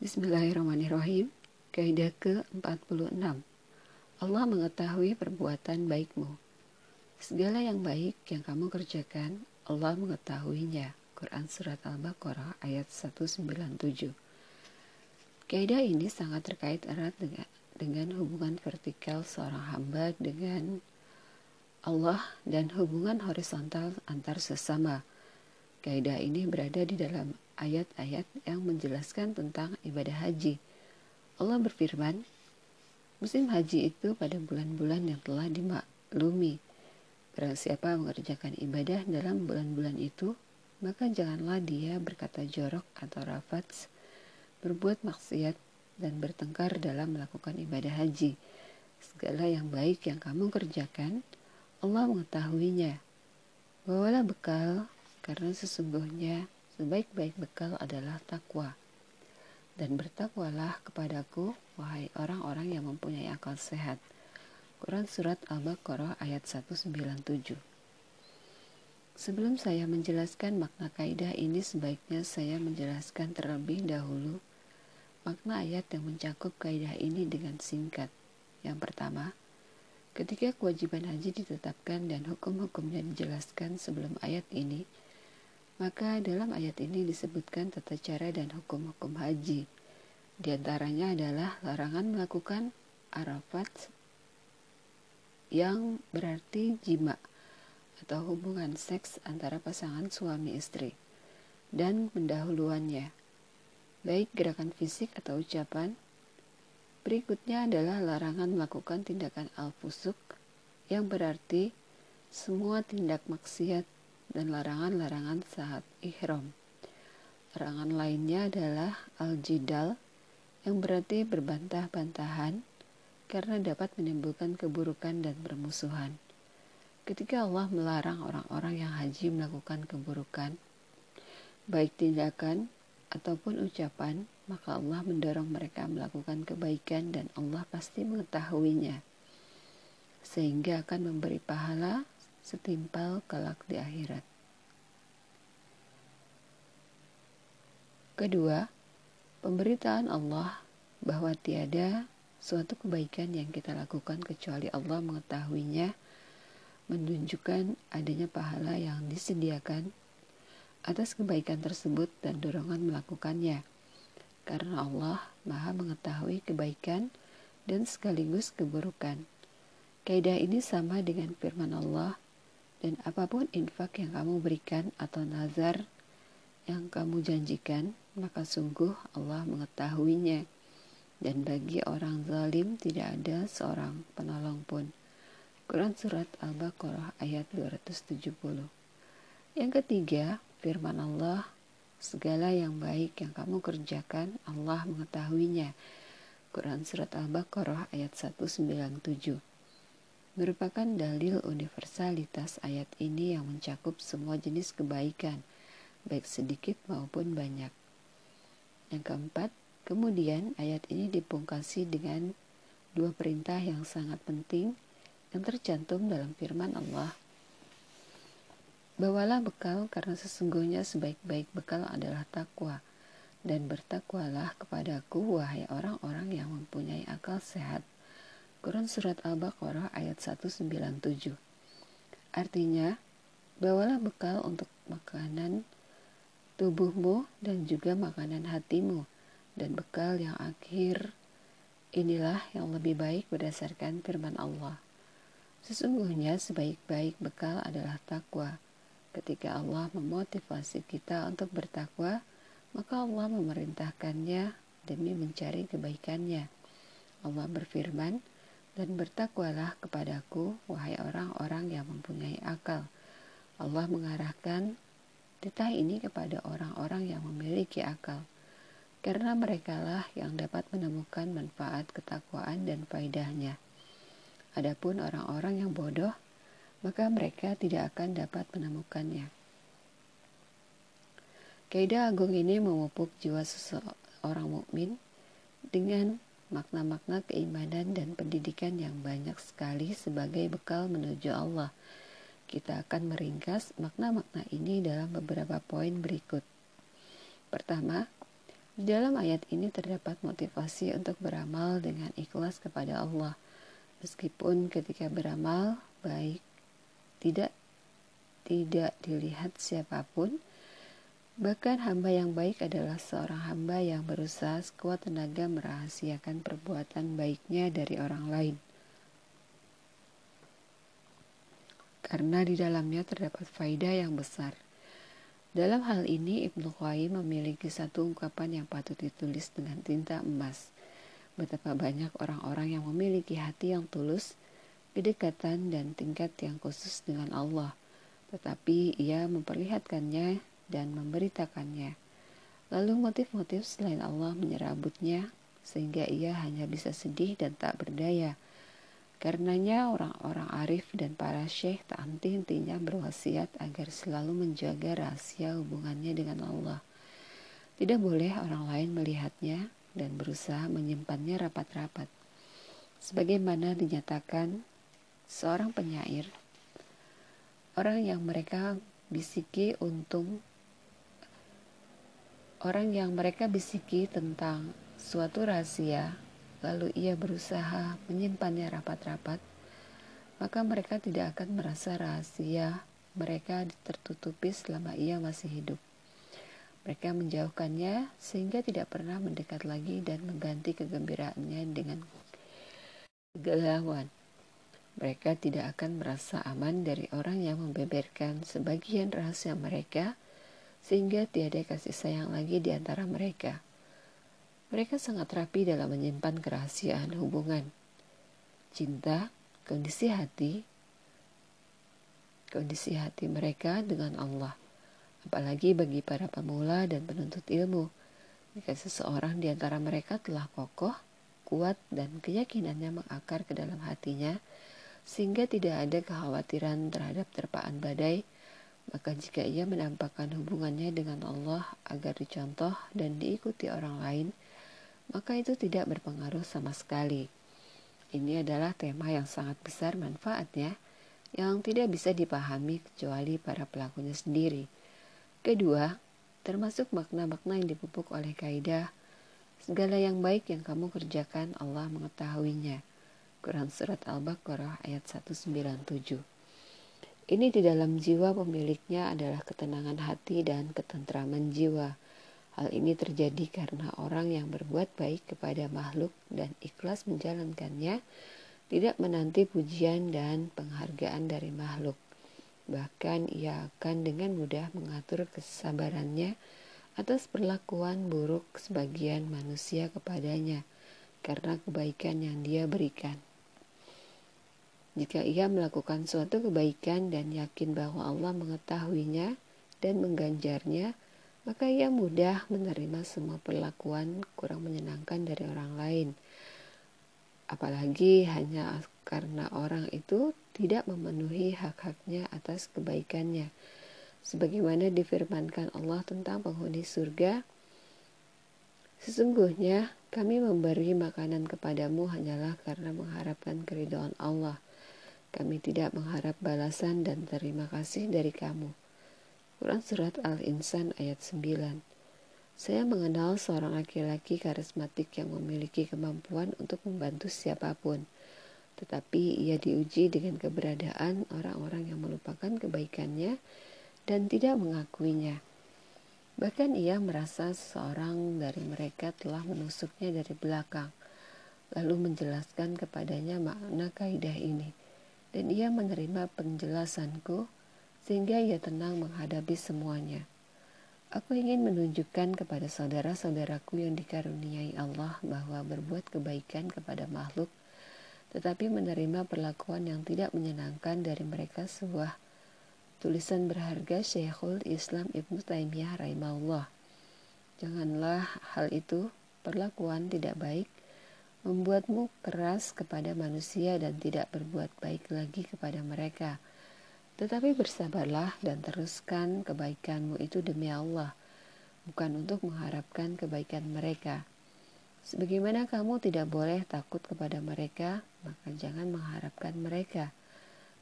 Bismillahirrahmanirrahim. Kaidah ke-46. Allah mengetahui perbuatan baikmu. Segala yang baik yang kamu kerjakan, Allah mengetahuinya. Quran Surat Al-Baqarah ayat 197. Kaidah ini sangat terkait erat dengan, dengan hubungan vertikal seorang hamba dengan Allah dan hubungan horizontal antar sesama. Kaidah ini berada di dalam ayat-ayat yang menjelaskan tentang ibadah haji. Allah berfirman, musim haji itu pada bulan-bulan yang telah dimaklumi. Barang siapa mengerjakan ibadah dalam bulan-bulan itu, maka janganlah dia berkata jorok atau rafats, berbuat maksiat, dan bertengkar dalam melakukan ibadah haji. Segala yang baik yang kamu kerjakan, Allah mengetahuinya. Bawalah bekal, karena sesungguhnya sebaik-baik bekal adalah takwa. Dan bertakwalah kepadaku, wahai orang-orang yang mempunyai akal sehat. Quran Surat Al-Baqarah ayat 197 Sebelum saya menjelaskan makna kaidah ini, sebaiknya saya menjelaskan terlebih dahulu makna ayat yang mencakup kaidah ini dengan singkat. Yang pertama, ketika kewajiban haji ditetapkan dan hukum-hukumnya dijelaskan sebelum ayat ini, maka dalam ayat ini disebutkan tata cara dan hukum-hukum haji. Di antaranya adalah larangan melakukan arafat yang berarti jima atau hubungan seks antara pasangan suami istri dan pendahuluannya, baik gerakan fisik atau ucapan. Berikutnya adalah larangan melakukan tindakan al-fusuk yang berarti semua tindak maksiat dan larangan-larangan saat ihram. Larangan lainnya adalah al-jidal yang berarti berbantah-bantahan karena dapat menimbulkan keburukan dan permusuhan. Ketika Allah melarang orang-orang yang haji melakukan keburukan, baik tindakan ataupun ucapan, maka Allah mendorong mereka melakukan kebaikan dan Allah pasti mengetahuinya, sehingga akan memberi pahala setimpal kelak di akhirat. Kedua, pemberitaan Allah bahwa tiada suatu kebaikan yang kita lakukan kecuali Allah mengetahuinya menunjukkan adanya pahala yang disediakan atas kebaikan tersebut dan dorongan melakukannya. Karena Allah Maha mengetahui kebaikan dan sekaligus keburukan. Kaidah ini sama dengan firman Allah dan apa pun infak yang kamu berikan atau nazar yang kamu janjikan, maka sungguh Allah mengetahuinya. Dan bagi orang zalim tidak ada seorang penolong pun. Quran Surat Al-Baqarah ayat 270 Yang ketiga, firman Allah, segala yang baik yang kamu kerjakan, Allah mengetahuinya. Quran Surat Al-Baqarah ayat 197 merupakan dalil universalitas ayat ini yang mencakup semua jenis kebaikan, baik sedikit maupun banyak. Yang keempat, kemudian ayat ini dipungkasi dengan dua perintah yang sangat penting yang tercantum dalam firman Allah. Bawalah bekal karena sesungguhnya sebaik-baik bekal adalah takwa dan bertakwalah kepadaku wahai orang-orang yang mempunyai akal sehat Quran Surat Al-Baqarah ayat 197 Artinya, bawalah bekal untuk makanan tubuhmu dan juga makanan hatimu dan bekal yang akhir inilah yang lebih baik berdasarkan firman Allah. Sesungguhnya sebaik-baik bekal adalah takwa. Ketika Allah memotivasi kita untuk bertakwa, maka Allah memerintahkannya demi mencari kebaikannya. Allah berfirman, dan bertakwalah kepadaku, wahai orang-orang yang mempunyai akal. Allah mengarahkan titah ini kepada orang-orang yang memiliki akal, karena merekalah yang dapat menemukan manfaat ketakwaan dan faidahnya. Adapun orang-orang yang bodoh, maka mereka tidak akan dapat menemukannya. Kaidah agung ini memupuk jiwa seseorang mukmin dengan makna-makna keimanan dan pendidikan yang banyak sekali sebagai bekal menuju Allah. Kita akan meringkas makna-makna ini dalam beberapa poin berikut. Pertama, Di dalam ayat ini terdapat motivasi untuk beramal dengan ikhlas kepada Allah. Meskipun ketika beramal baik tidak tidak dilihat siapa pun, bahkan hamba yang baik adalah seorang hamba yang berusaha sekuat tenaga merahasiakan perbuatan baiknya dari orang lain. Karena di dalamnya terdapat faidah yang besar. Dalam hal ini Ibnu Qayyim memiliki satu ungkapan yang patut ditulis dengan tinta emas. Betapa banyak orang-orang yang memiliki hati yang tulus, kedekatan dan tingkat yang khusus dengan Allah, tetapi ia memperlihatkannya dan memberitakannya. Lalu motif-motif selain Allah menyerabutnya sehingga ia hanya bisa sedih dan tak berdaya Karenanya orang-orang arif dan para syekh tak henti-hentinya berwasiat agar selalu menjaga rahasia hubungannya dengan Allah. Tidak boleh orang lain melihatnya dan berusaha menyimpannya rapat-rapat. Sebagaimana dinyatakan seorang penyair, orang yang mereka bisiki untung orang yang mereka bisiki tentang suatu rahasia lalu ia berusaha menyimpannya rapat-rapat, maka mereka tidak akan merasa rahasia mereka tertutupi selama ia masih hidup. Mereka menjauhkannya sehingga tidak pernah mendekat lagi dan mengganti kegembiraannya dengan kegalauan. Mereka tidak akan merasa aman dari orang yang membeberkan sebagian rahasia mereka, sehingga tiada kasih sayang lagi di antara mereka. Mereka sangat rapi dalam menyimpan kerahasiaan hubungan. Cinta, kondisi hati, kondisi hati mereka dengan Allah. Apalagi bagi para pemula dan penuntut ilmu. Jika seseorang di antara mereka telah kokoh, kuat, dan keyakinannya mengakar ke dalam hatinya, sehingga tidak ada kekhawatiran terhadap terpaan badai, maka jika ia menampakkan hubungannya dengan Allah agar dicontoh dan diikuti orang lain, maka itu tidak berpengaruh sama sekali. Ini adalah tema yang sangat besar manfaatnya yang tidak bisa dipahami kecuali para pelakunya sendiri. Kedua, termasuk makna-makna yang dipupuk oleh kaidah segala yang baik yang kamu kerjakan Allah mengetahuinya. Quran Surat Al-Baqarah ayat 197 Ini di dalam jiwa pemiliknya adalah ketenangan hati dan ketentraman jiwa. Hal ini terjadi karena orang yang berbuat baik kepada makhluk dan ikhlas menjalankannya tidak menanti pujian dan penghargaan dari makhluk. Bahkan ia akan dengan mudah mengatur kesabarannya atas perlakuan buruk sebagian manusia kepadanya karena kebaikan yang dia berikan. Jika ia melakukan suatu kebaikan dan yakin bahwa Allah mengetahuinya dan mengganjarnya, maka ia mudah menerima semua perlakuan kurang menyenangkan dari orang lain. Apalagi hanya karena orang itu tidak memenuhi hak-haknya atas kebaikannya. Sebagaimana difirmankan Allah tentang penghuni surga, Sesungguhnya kami memberi makanan kepadamu hanyalah karena mengharapkan keridhaan Allah. Kami tidak mengharap balasan dan terima kasih dari kamu. Quran Surat Al-Insan ayat 9 Saya mengenal seorang laki-laki karismatik yang memiliki kemampuan untuk membantu siapa pun. Tetapi ia diuji dengan keberadaan orang-orang yang melupakan kebaikannya dan tidak mengakuinya. Bahkan ia merasa seorang dari mereka telah menusuknya dari belakang, lalu menjelaskan kepadanya makna kaidah ini. Dan ia menerima penjelasanku sehingga ia tenang menghadapi semuanya. Aku ingin menunjukkan kepada saudara-saudaraku yang dikaruniai Allah bahwa berbuat kebaikan kepada makhluk, tetapi menerima perlakuan yang tidak menyenangkan dari mereka sebuah tulisan berharga Syekhul Islam Ibnu Taimiyah rahimahullah. Janganlah hal itu, perlakuan tidak baik, membuatmu keras kepada manusia dan tidak berbuat baik lagi kepada mereka.' Tetapi bersabarlah dan teruskan kebaikanmu itu demi Allah, bukan untuk mengharapkan kebaikan mereka. Sebagaimana kamu tidak boleh takut kepada mereka, maka jangan mengharapkan mereka.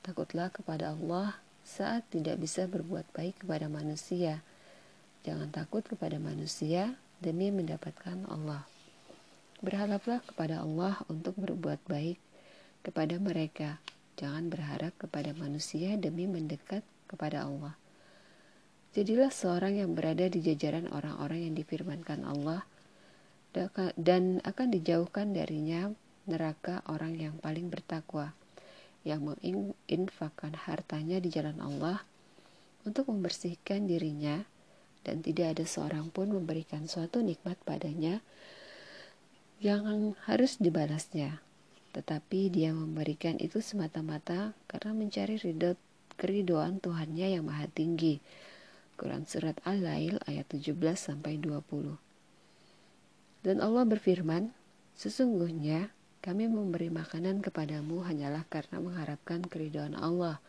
Takutlah kepada Allah saat tidak bisa berbuat baik kepada manusia. Jangan takut kepada manusia demi mendapatkan Allah. Berharaplah kepada Allah untuk berbuat baik kepada mereka. Jangan berharap kepada manusia demi mendekat kepada Allah. Jadilah seorang yang berada di jajaran orang-orang yang difirmankan Allah dan akan dijauhkan darinya neraka orang yang paling bertakwa yang menginfakkan hartanya di jalan Allah untuk membersihkan dirinya dan tidak ada seorang pun memberikan suatu nikmat padanya yang harus dibalasnya. Tetapi dia memberikan itu semata-mata karena mencari ridho keridoan Tuhannya yang maha tinggi. Quran Surat Al-Lail ayat 17 sampai 20. Dan Allah berfirman, Sesungguhnya kami memberi makanan kepadamu hanyalah karena mengharapkan keridoan Allah.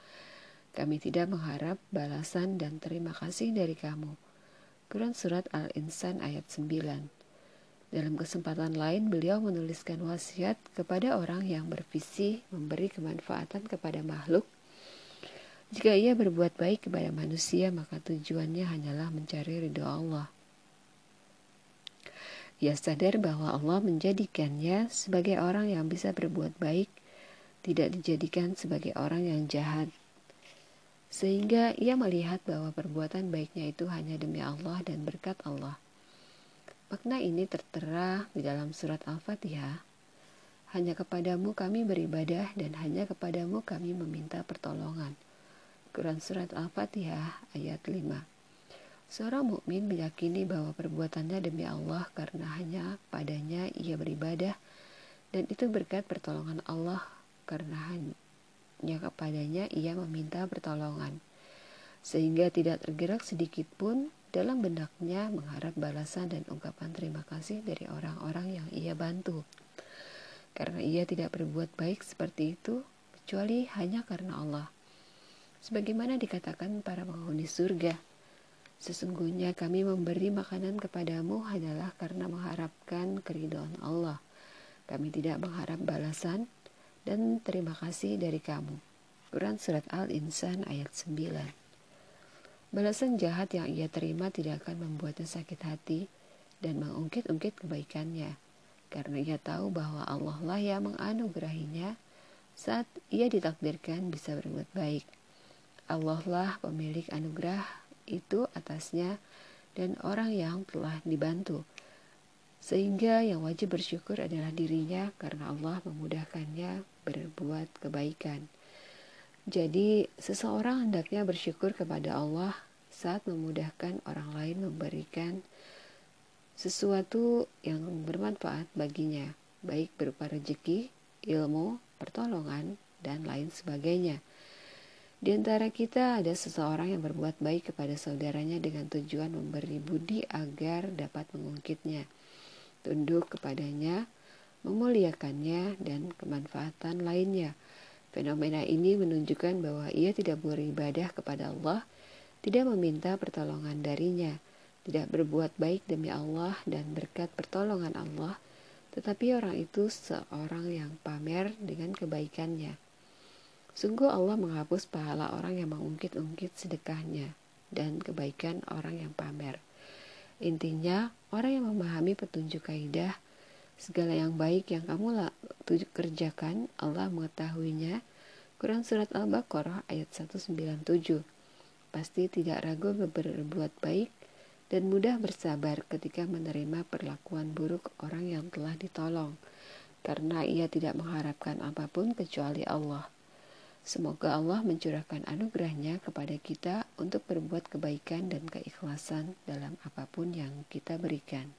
Kami tidak mengharap balasan dan terima kasih dari kamu. Quran Surat Al-Insan ayat 9 dalam kesempatan lain, beliau menuliskan wasiat kepada orang yang bervisi memberi kemanfaatan kepada makhluk. Jika ia berbuat baik kepada manusia, maka tujuannya hanyalah mencari ridho Allah. Ia sadar bahwa Allah menjadikannya sebagai orang yang bisa berbuat baik, tidak dijadikan sebagai orang yang jahat. Sehingga ia melihat bahwa perbuatan baiknya itu hanya demi Allah dan berkat Allah. Makna ini tertera di dalam surat Al-Fatihah. Hanya kepadamu kami beribadah dan hanya kepadamu kami meminta pertolongan. Quran Surat Al-Fatihah ayat 5 Seorang mukmin meyakini bahwa perbuatannya demi Allah karena hanya padanya ia beribadah dan itu berkat pertolongan Allah karena hanya kepadanya ia meminta pertolongan sehingga tidak tergerak sedikit pun dalam benaknya mengharap balasan dan ungkapan terima kasih dari orang-orang yang ia bantu. Karena ia tidak berbuat baik seperti itu, kecuali hanya karena Allah. Sebagaimana dikatakan para penghuni surga, sesungguhnya kami memberi makanan kepadamu hanyalah karena mengharapkan keridhaan Allah. Kami tidak mengharap balasan dan terima kasih dari kamu. Quran Surat Al-Insan ayat 9 Balasan jahat yang ia terima tidak akan membuatnya sakit hati dan mengungkit-ungkit kebaikannya, karena ia tahu bahwa Allah lah yang menganugerahinya saat ia ditakdirkan bisa berbuat baik. Allah lah pemilik anugerah itu atasnya dan orang yang telah dibantu. Sehingga yang wajib bersyukur adalah dirinya karena Allah memudahkannya berbuat kebaikan. Jadi, seseorang hendaknya bersyukur kepada Allah saat memudahkan orang lain memberikan sesuatu yang bermanfaat baginya, baik berupa rezeki, ilmu, pertolongan, dan lain sebagainya. Di antara kita ada seseorang yang berbuat baik kepada saudaranya dengan tujuan memberi budi agar dapat mengungkitnya, tunduk kepadanya, memuliakannya, dan kemanfaatan lainnya – Fenomena ini menunjukkan bahwa ia tidak beribadah kepada Allah, tidak meminta pertolongan darinya, tidak berbuat baik demi Allah dan berkat pertolongan Allah, tetapi orang itu seorang yang pamer dengan kebaikannya. Sungguh Allah menghapus pahala orang yang mengungkit-ungkit sedekahnya dan kebaikan orang yang pamer. Intinya, orang yang memahami petunjuk kaidah Segala yang baik yang kamu kerjakan, Allah mengetahuinya. Quran Surat Al-Baqarah ayat 197 Pasti tidak ragu berbuat baik dan mudah bersabar ketika menerima perlakuan buruk orang yang telah ditolong, karena ia tidak mengharapkan apa pun kecuali Allah. Semoga Allah mencurahkan anugerahnya kepada kita untuk berbuat kebaikan dan keikhlasan dalam apa pun yang kita berikan.